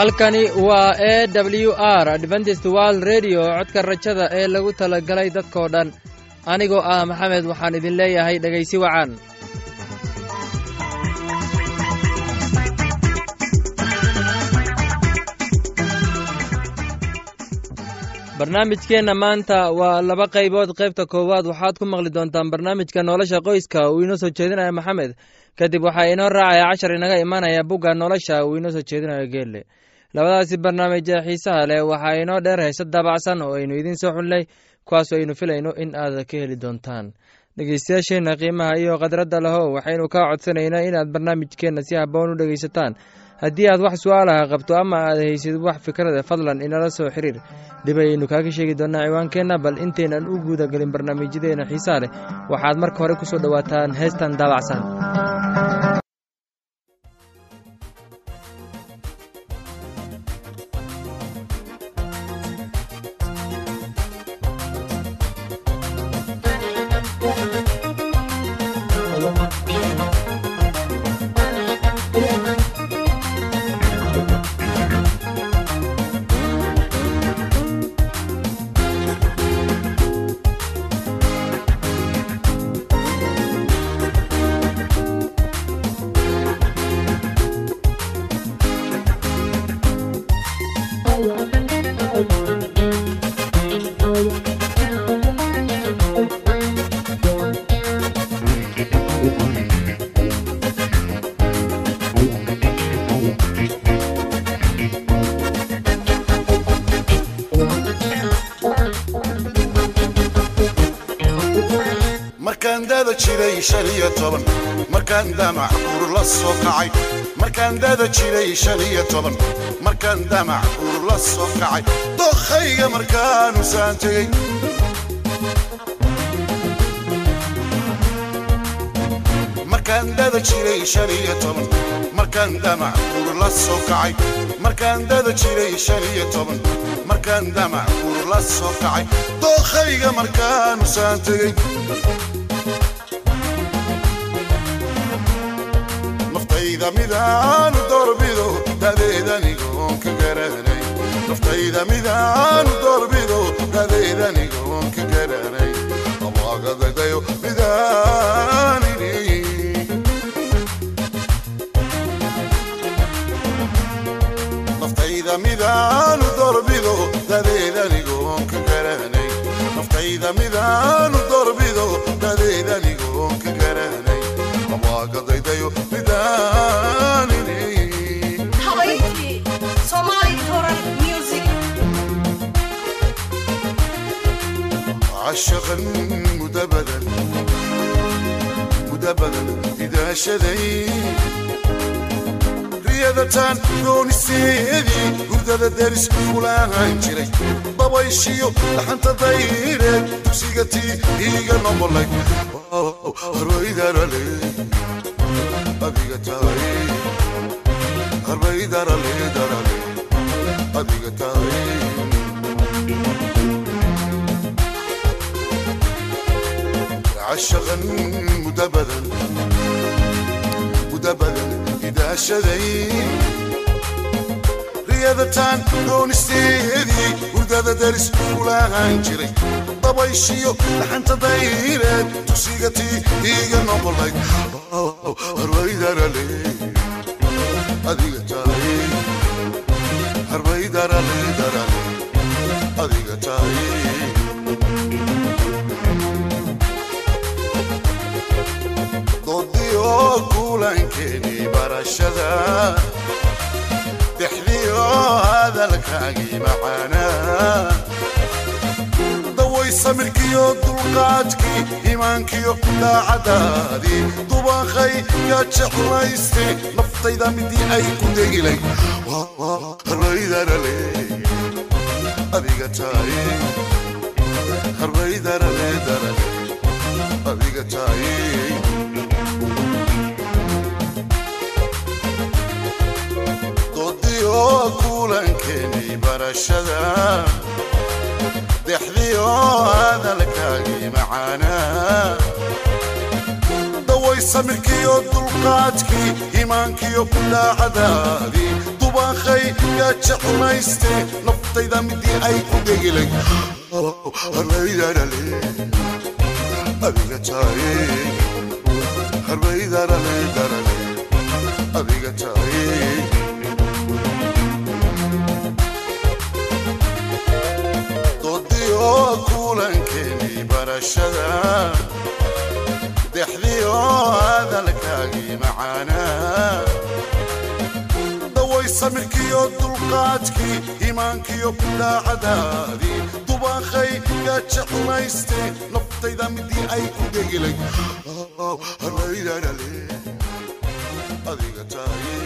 halkani waa e w r adventist world redio codka rajada ee lagu talagalay dadkoo dhan. Anigoo ah maxamed waxaan idin leeyahay dhegaysi wacan. Barnaamijkeenna maanta waa laba qaybood. Qaybta koowaad waxaad ku maqli doontaan barnaamijka nolosha qoyska uu inoo soo jeedinaya maxamed. Kadib waxaa inoo raacaya cashar inaga imanaya bugga nolosha uu inoo soo jeedinayo geelle labadaasi barnaamij ee xiisaha leh waxaa inoo dheer hayse daabacsan oo aynu idiin soo xulinay kuwaasoo aynu filayno in aad ka heli doontaan. Dhegeystayaasheenna qiimaha iyo khadradda lahow waxaynu kaa codsanaynaa inaad barnaamijkeenna si habboon u dhegaysataan. Haddii aad wax su'aalaha qabto ama aad haysid wax fikrada fadlan inala soo xiriir dib ayaynu kaaga sheegi doonnaa ciwaankeenna bal intaynan u guudagelin barnaamijyadeenna xiisaha leh. Waxaad marka hore ku soo dhowaataan heestan daabacsan markaan damac uur la soo kacay markaan dada jiray shan iyo toban. Markaan damac uur la soo kacay. Dokhayga markaan dada jiray markaan damac uur la soo kacay. Markaan markaan damac uur midaanu doorbido dadeedanigoon ka garanay naftayda midaanu doorbido dadeedanigoon ka garanay abaagadadayo midaanini naftayda midaanu doorbido dadeedanigoon ka garanay naftayda midaanu doorbido dadeedanigoon عشقا مدبدا مدبدا إذا شذي riyadataan dooniseedii hurdada deris kulahaan jiray dabayshiyo dhaxanta dayreed dugsiga tii iiga noqolay harbaydarale adiga tahay harbaydarale darale adiga tahay عشقا مدبدا مدبدا إذا شذي riyadataan doonisteedii hurdada daris kulahaan jiray dabayshiyo dhaxanta dayreed dugsiga tii iiga noqolay harbaydarale adiga tahay harbaydarale darale adiga tahay doodiyo kulankeeni barashada dexdiyo hadalkaagii macaanaa daway samirkiyo dulqaadkii imaankiyo daacadaadii dubaqay yaa jeclayste naftayda midii ay ku degilay harbaydarale adiga tahay harbaydarale darale adiga tahay doodiyo kulankeeni barashada dexdiyo hadalkaagii macaanaa daway samirkiyo dulqaadkii imaankiyo daacadaadii dubaaqay yaa jeclayste naftayda midii ay ku dhegilay harbaydarale adiga kulankeeni barashada dexdiyo hadalkaagii macaanaa daway samirkiyo dulqaadkii iimaankiyo kudaacadaadii dubaaqay yaa jeclayste naftayda midii ay ku harbaydarale adiga taaye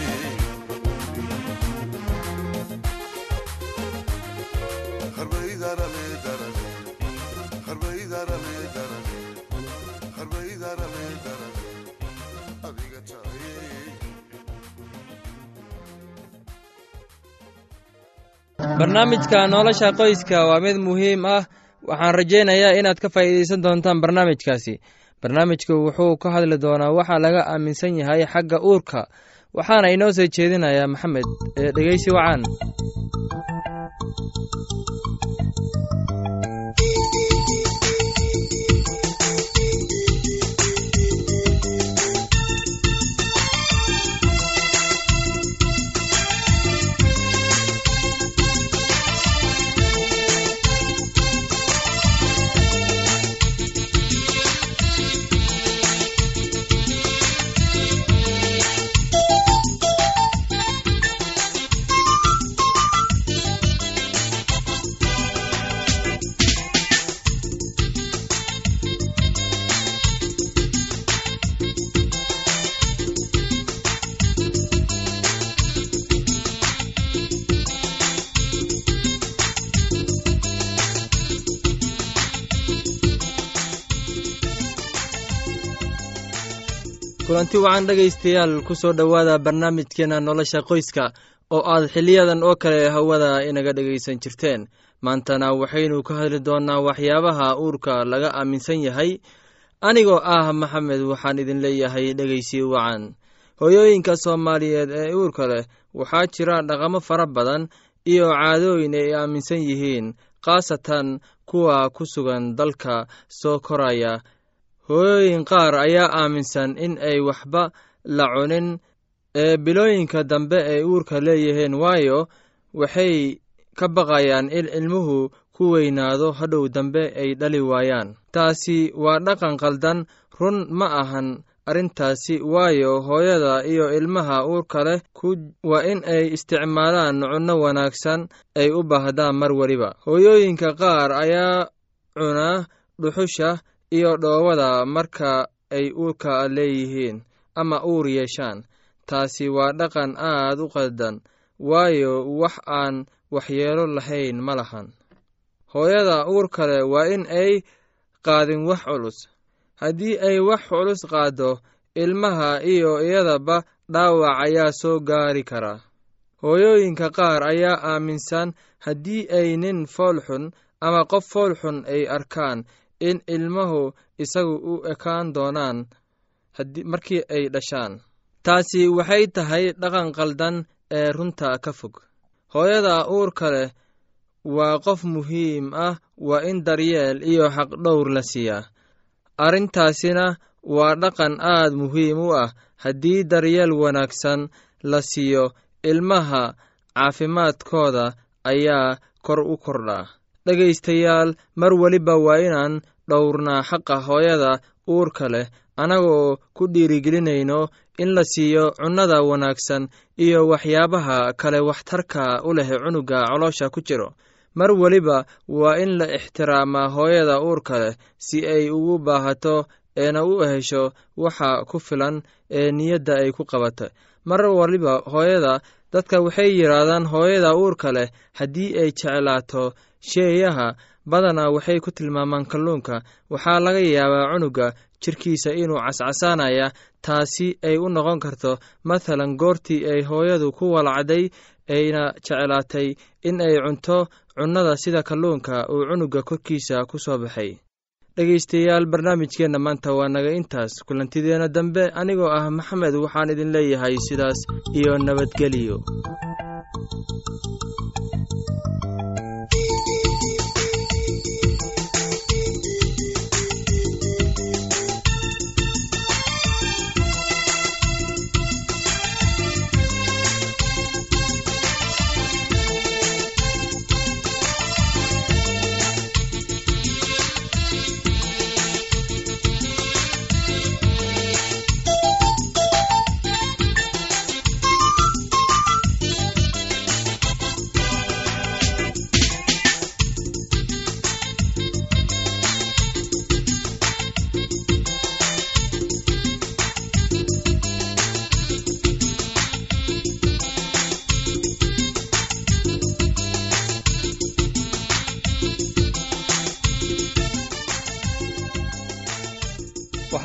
harbaydarale barnaamijka nolosha qoyska waa mid muhiim ah. Waxaan rajaynayaa inaad ka faa'iidaysan doontaan barnaamijkaasi barnaamijku wuxuu ka hadli doonaa waxa laga aaminsan yahay xagga uurka. Waxaana inoo soo jeedinayaa maxamed ee dhegeysi wacan kulanti wacan dhegaystayaal ku soo dhowaada barnaamijkeena nolosha qoyska oo aad xiliyadan oo kale hawada inaga dhegaysan jirteen. Maantana waxaynu ka hadli doonnaa waxyaabaha uurka laga aaminsan yahay. Anigoo ah maxamed waxaan idin leeyahay dhegaysi wacan. Hooyooyinka soomaaliyeed ee uurka leh waxaa jira dhaqamo fara badan iyo caadooyin ay aaminsan yihiin khaasatan kuwa ku sugan dalka soo koraya hooyooyin qaar ayaa aaminsan in ay waxba la cunin ee bilooyinka dambe ay uurka leeyihiin waayo waxay ka baqayaan in ilmuhu ku weynaado hadhow dambe ay dhali waayaan. Taasi waa dhaqan qaldan run ma ahan arrintaasi waayo hooyada iyo ilmaha uurka leh waa in ay isticmaalaan cunno wanaagsan ay u baahdaan mar weliba hooyooyinka qaar ayaa cunaa dhuxusha iyo dhoowada marka ay uurka leeyihiin ama uur yeeshaan. Taasi waa dhaqan aad u qaldan waayo wax aan waxyeelo lahayn ma lahan. Hooyada uur kale waa in ay qaadin wax culus. Haddii ay wax culus qaaddo ilmaha iyo iyadaba dhaawac ayaa soo gaari karaa hooyooyinka qaar ayaa aaminsan haddii ay nin foolxun ama qof foolxun ay arkaan in ilmuhu isagu u ekaan doonaan markii ay dhashaan. Taasi waxay tahay dhaqan qaldan ee runta ka fog. Hooyada uurka leh waa qof muhiim ah waa in daryeel iyo xaqdhowr la siiyaa arrintaasina waa dhaqan aad muhiim u ah haddii daryeel wanaagsan la siiyo ilmaha caafimaadkooda ayaa kor u kordhaa dhegaystayaal mar weliba waa inaan dhowrnaa xaqa hooyada uurka leh annagoo ku dhiirigelinayno in la siiyo cunnada wanaagsan iyo waxyaabaha kale waxtarka u leh cunuga coloosha ku jiro. Mar weliba waa in la ixtiraamaa hooyada uurka leh si ay ugu baahato eena u hesho waxa ku filan ee niyadda ay ku qabata mar waliba hooyada dadka waxay yidhaahdaan hooyada uurka leh haddii ay jeclaato sheeyaha badanaa waxay ku tilmaamaan kalluunka. Waxaa laga yaabaa cunuga jirkiisa inuu cascasaanaya taasi ay u noqon karto mathalan goortii ay hooyadu ku walacday ayna jeclaatay in ay cunto cunnada sida kalluunka uu cunuga korkiisa ku soo baxay. Dhegaystayaal barnaamijkeenna maanta waa naga intaas. Kulantideenna dambe anigoo ah maxamed waxaan idin leeyahay sidaas iyo nabadgeliyo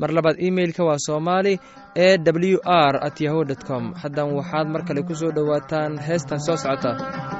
mar labaad imeilka waa somali e w r at yahu com. Haddan waxaad mar kale ku soo dhowaataan heestan soo socota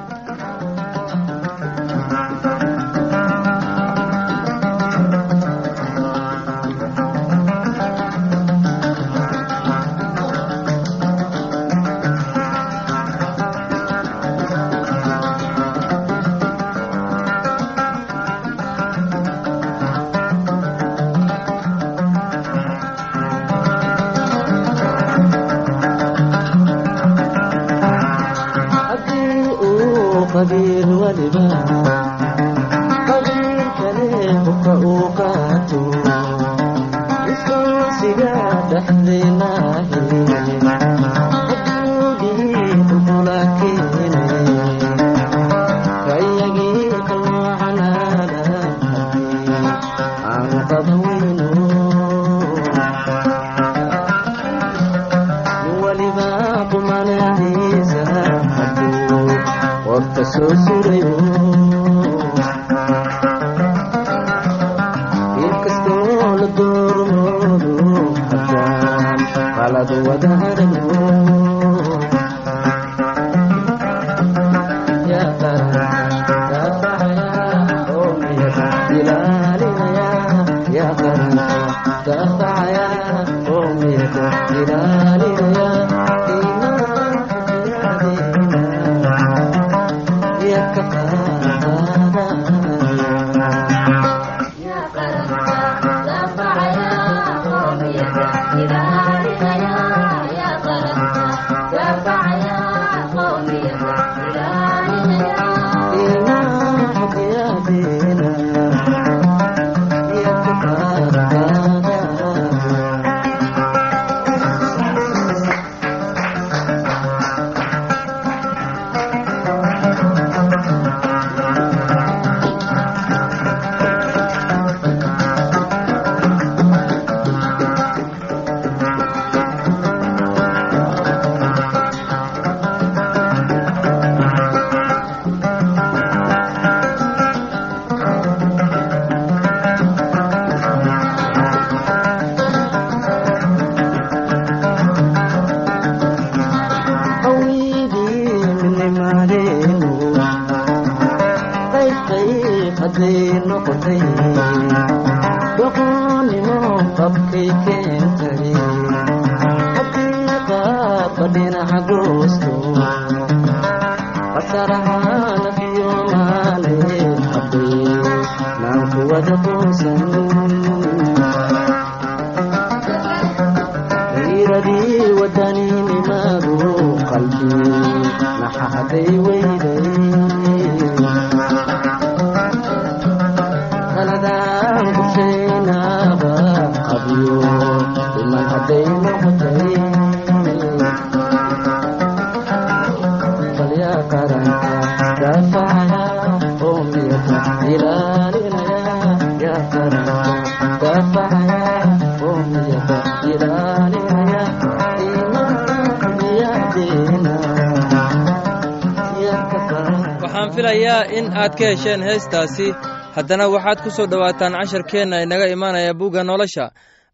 ka hesheen heestaasi haddana waxaad ku soo dhowaataan casharkeenna inaga imaanaya bugga nolosha.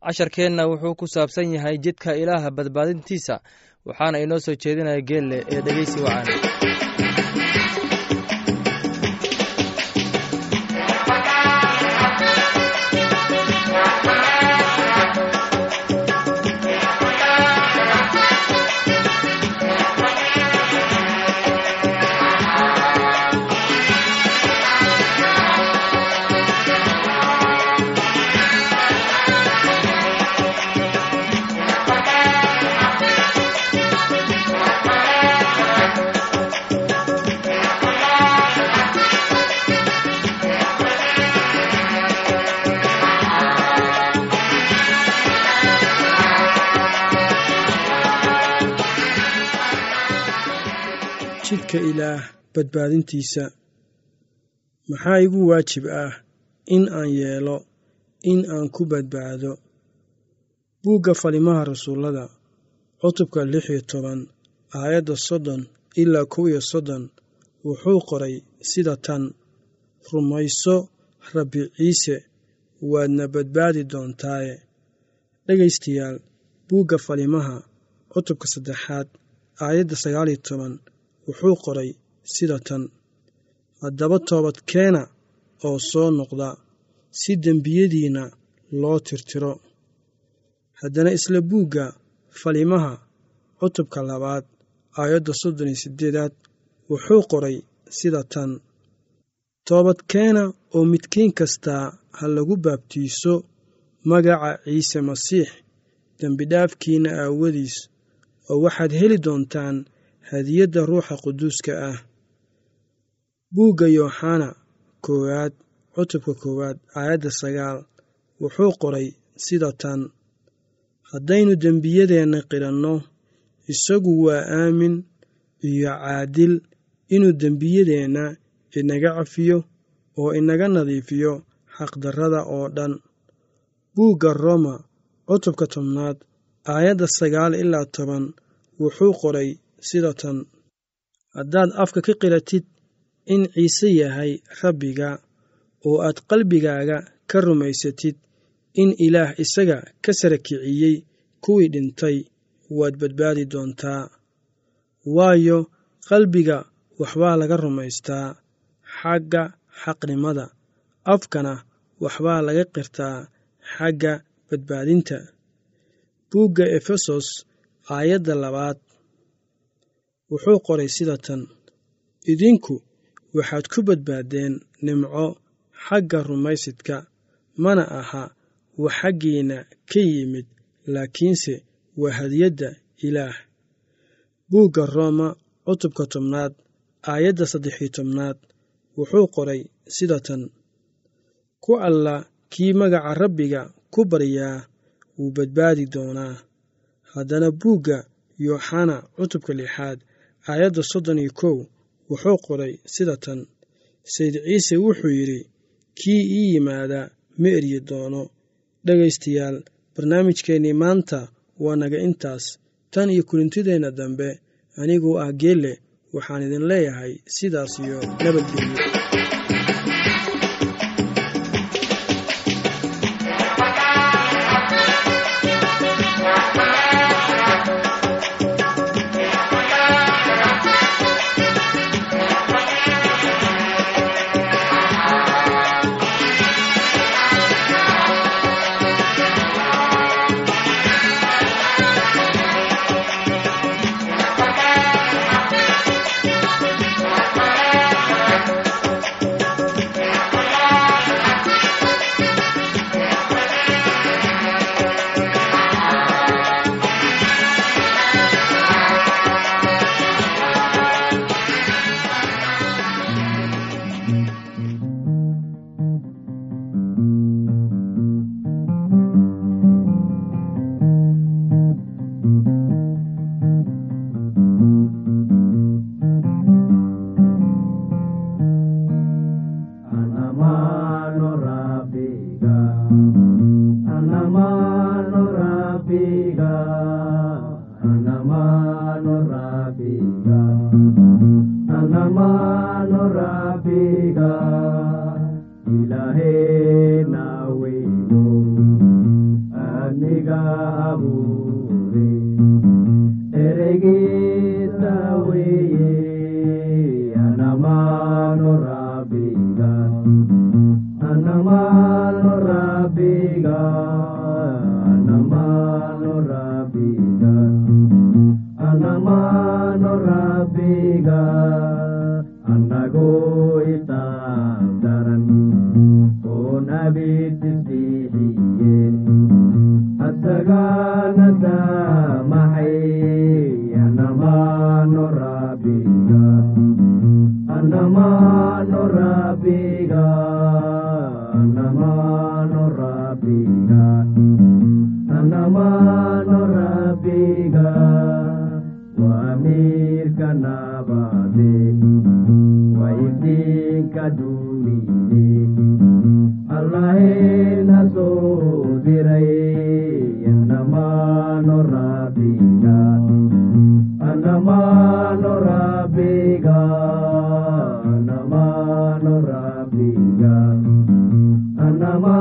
Casharkeenna wuxuu ku saabsan yahay jidka ilaaha badbaadintiisa waxaana inoo soo jeedinaya geelle ee dhegeysi wacan amarka ilaah badbaadintiisa maxaa igu waajib ah in aan yeelo in aan ku badbaado? Buugga falimaha rasuullada cutubka lix iyo toban aayadda soddon ilaa kow iyo soddon wuxuu qoray sida tan rumayso rabbi ciise waadna badbaadi doontaaye. Dhegaystayaal buugga falimaha cutubka saddexaad aayadda sagaal iyo toban wuxuu qoray sida tan. Haddaba toobadkeena oo soo noqda si dembiyadiinna loo tirtiro. Haddana isla buugga falimaha cutubka labaad aayadda soddon iyo siddeedaad wuxuu qoray sida tan. Toobadkeena oo midkiin kastaa ha lagu baabtiiso magaca ciise masiix dembidhaafkiinna aawadiis oo waxaad heli doontaan hadiyadda ruuxa quduuska ah. Buugga yooxana koowaad cutubka koowaad aayadda sagaal wuxuu qoray sida tan haddaynu dembiyadeenna qidhanno isagu waa aamin iyo caadil inuu dembiyadeenna inaga cafiyo oo inaga nadiifiyo xaqdarrada oo dhan. Buugga roma cutubka tobnaad aayadda sagaal ilaa toban wuxuu qoray sida tan haddaad afka ka qiratid in ciise yahay rabbiga oo aad qalbigaaga ka rumaysatid in ilaah isaga ka sara kiciyey kuwii dhintay waad badbaadi doontaa. Waayo qalbiga waxbaa laga rumaystaa xagga xaqnimada. Afkana waxbaa laga qirtaa xagga badbaadinta. Buugga efesos aayadda labaad wuxuu qoray sida tan idinku waxaad ku badbaaddeen nimco xagga rumaysidka mana aha wax xaggiinna ka yimid laakiinse waa hadiyadda ilaah. Buugga rooma cutubka tobnaad aayadda saddex-iyo tobnaad wuxuu qoray sida tan ku alla kii magaca rabbiga ku baryaa wuu badbaadi doonaa. Haddana buugga yooxana cutubka lixaad aayadda soddon iyo kow wuxuu qoray sida tan. Sayd ciise wuxuu yidhi kii ii yimaada ma eryi doono. Dhegaystayaal barnaamijkeennii maanta waa naga intaas. Tan iyo kulintideenna dambe aniguu ah geelle waxaan idin leeyahay sidaas iyo nabadgelyo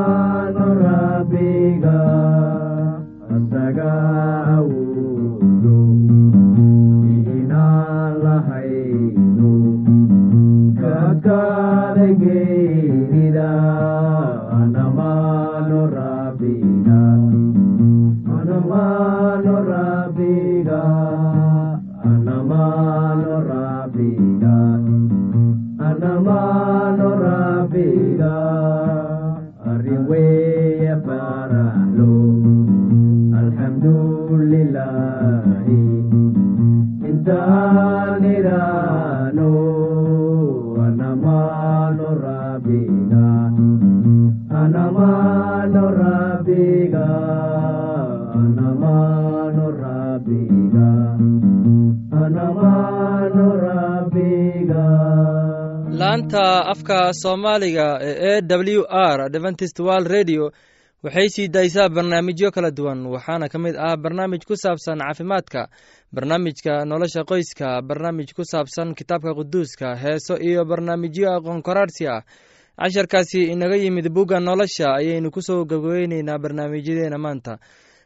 anamano laanta afka soomaaliga ee e w r adventist world radio waxay sii daysaa barnaamijyo kala duwan waxaana ka mid ah barnaamij ku saabsan caafimaadka barnaamijka nolosha qoyska barnaamij ku saabsan kitaabka quduuska heeso iyo barnaamijyo aqoon koraarsi ah. Casharkaasi inaga yimid bugga nolosha ayaynu ku soo gabageyneynaa barnaamijyadeena maanta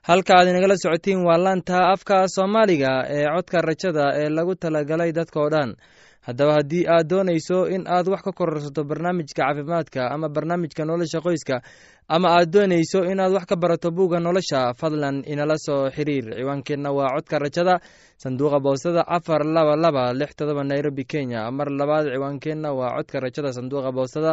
halka aad inagala socotiin waa laanta afka soomaaliga ee codka rajada ee lagu talagalay dadka oo dhan. Haddaba haddii aad doonayso in aad wax ka kororsato barnaamijka caafimaadka ama barnaamijka nolosha qoyska ama aad doonayso inaad wax ka barato buugga nolosha fadlan inala soo xiriir. Ciwaankeenna waa codka rajada sanduuqa boostada afar laba laba lix todoba nairobi kenya. Mar labaad ciwaankeenna waa codka rajada sanduuqa boostada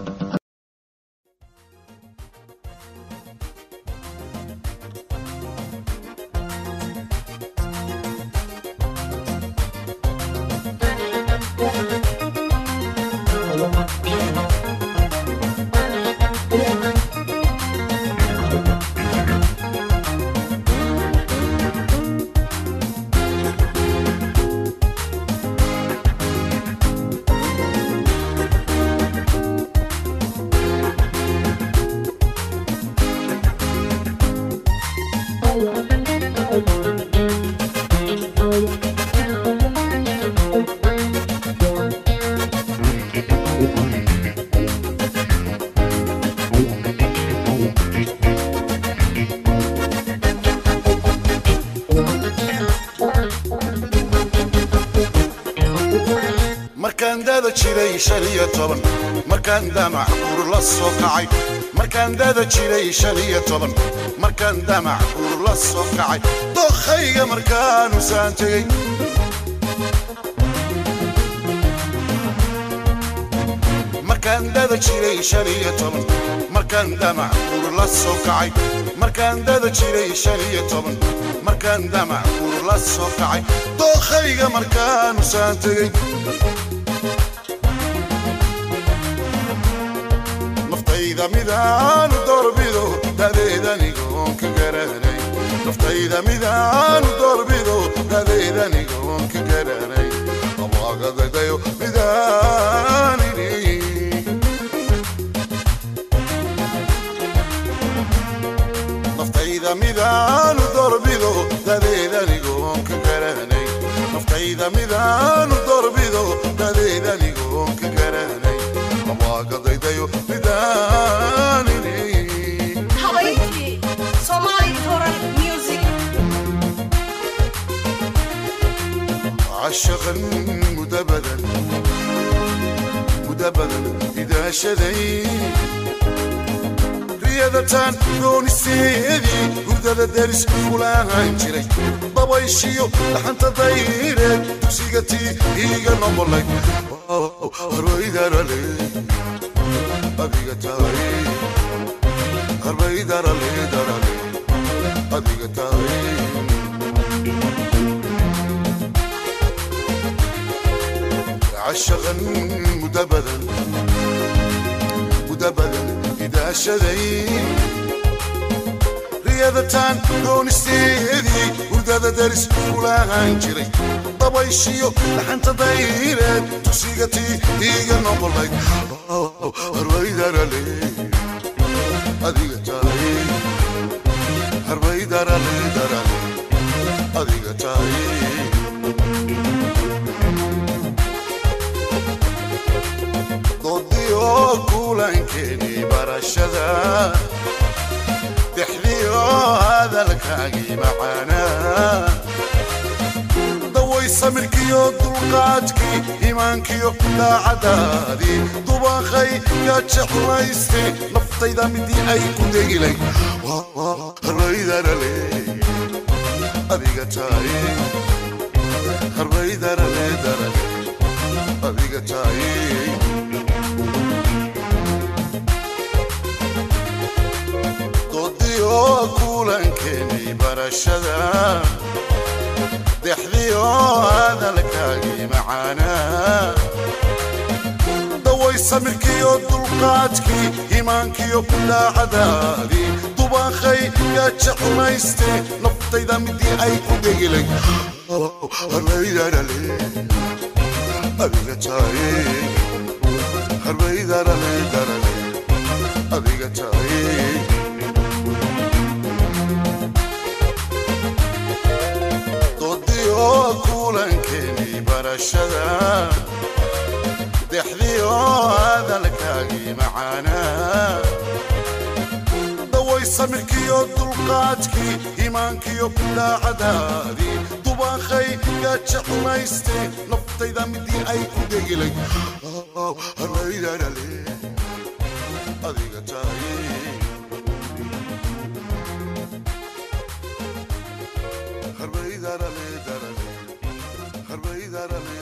iyo toban. Markaan damac buur la soo kacay. Markaan dada jiray shan iyo toban. Markaan damac buur la soo kacay. Dookhayga markaanu saan tegey markaan dada jiray shan iyo toban. Markaan damac buur la soo kacay. Markaan dada jiray shan iyo toban. Markaan damac buur la soo kacay. Dookhayga markaanu saan tegey naftayda midaanu doorbido dadeedanigoon ka garanay naftayda midaanu doorbido dadeedanigoon ka garanay abaagadadayo midaanini naftayda midaanu doorbido dadeedanigoon ka garanay naftayda midaanu doorbido dadeedanigoon ka garanay riyadatan dooniseedii hurdada daris kulaahan jiray dabayshiyo dhaxanta dayreed dugsiga tii iiga noqolay harbaydarale adiga tahay harbay hiyadatan doonisteedii hurdada daris kulaahan jiray dabayshiyo dhaxanta dayreed tusiga tii iga noqonayd oh, adiga tahay dodiyo kulankeedii barashada hadalkaagii macaanaa daway samirkiyo dulqaadkii imaankiyo daacadaadii dubaqay yaa jeclaystay naftayda midii ay ku degilay. Harbaydarale adiga taay harbaydarale darale adiga taay kulankeeni barashada dexdiyo hadalkaagii macaanaa daway samirkiyo dulqaadkii imaankiyo daacadaadii dubaqay yaa jeclaystay naftayda midii ay ku harbaydarale adiga taay kulankeeni barashada dexdiyo hadalkaagii macaanaa daway samirkiyo dulqaadkii imaankiyo daacadaadii dubaqay yaa jeclaystay naftayda midii ay ku degilay adiga taay harbaydarale darale harbaydarale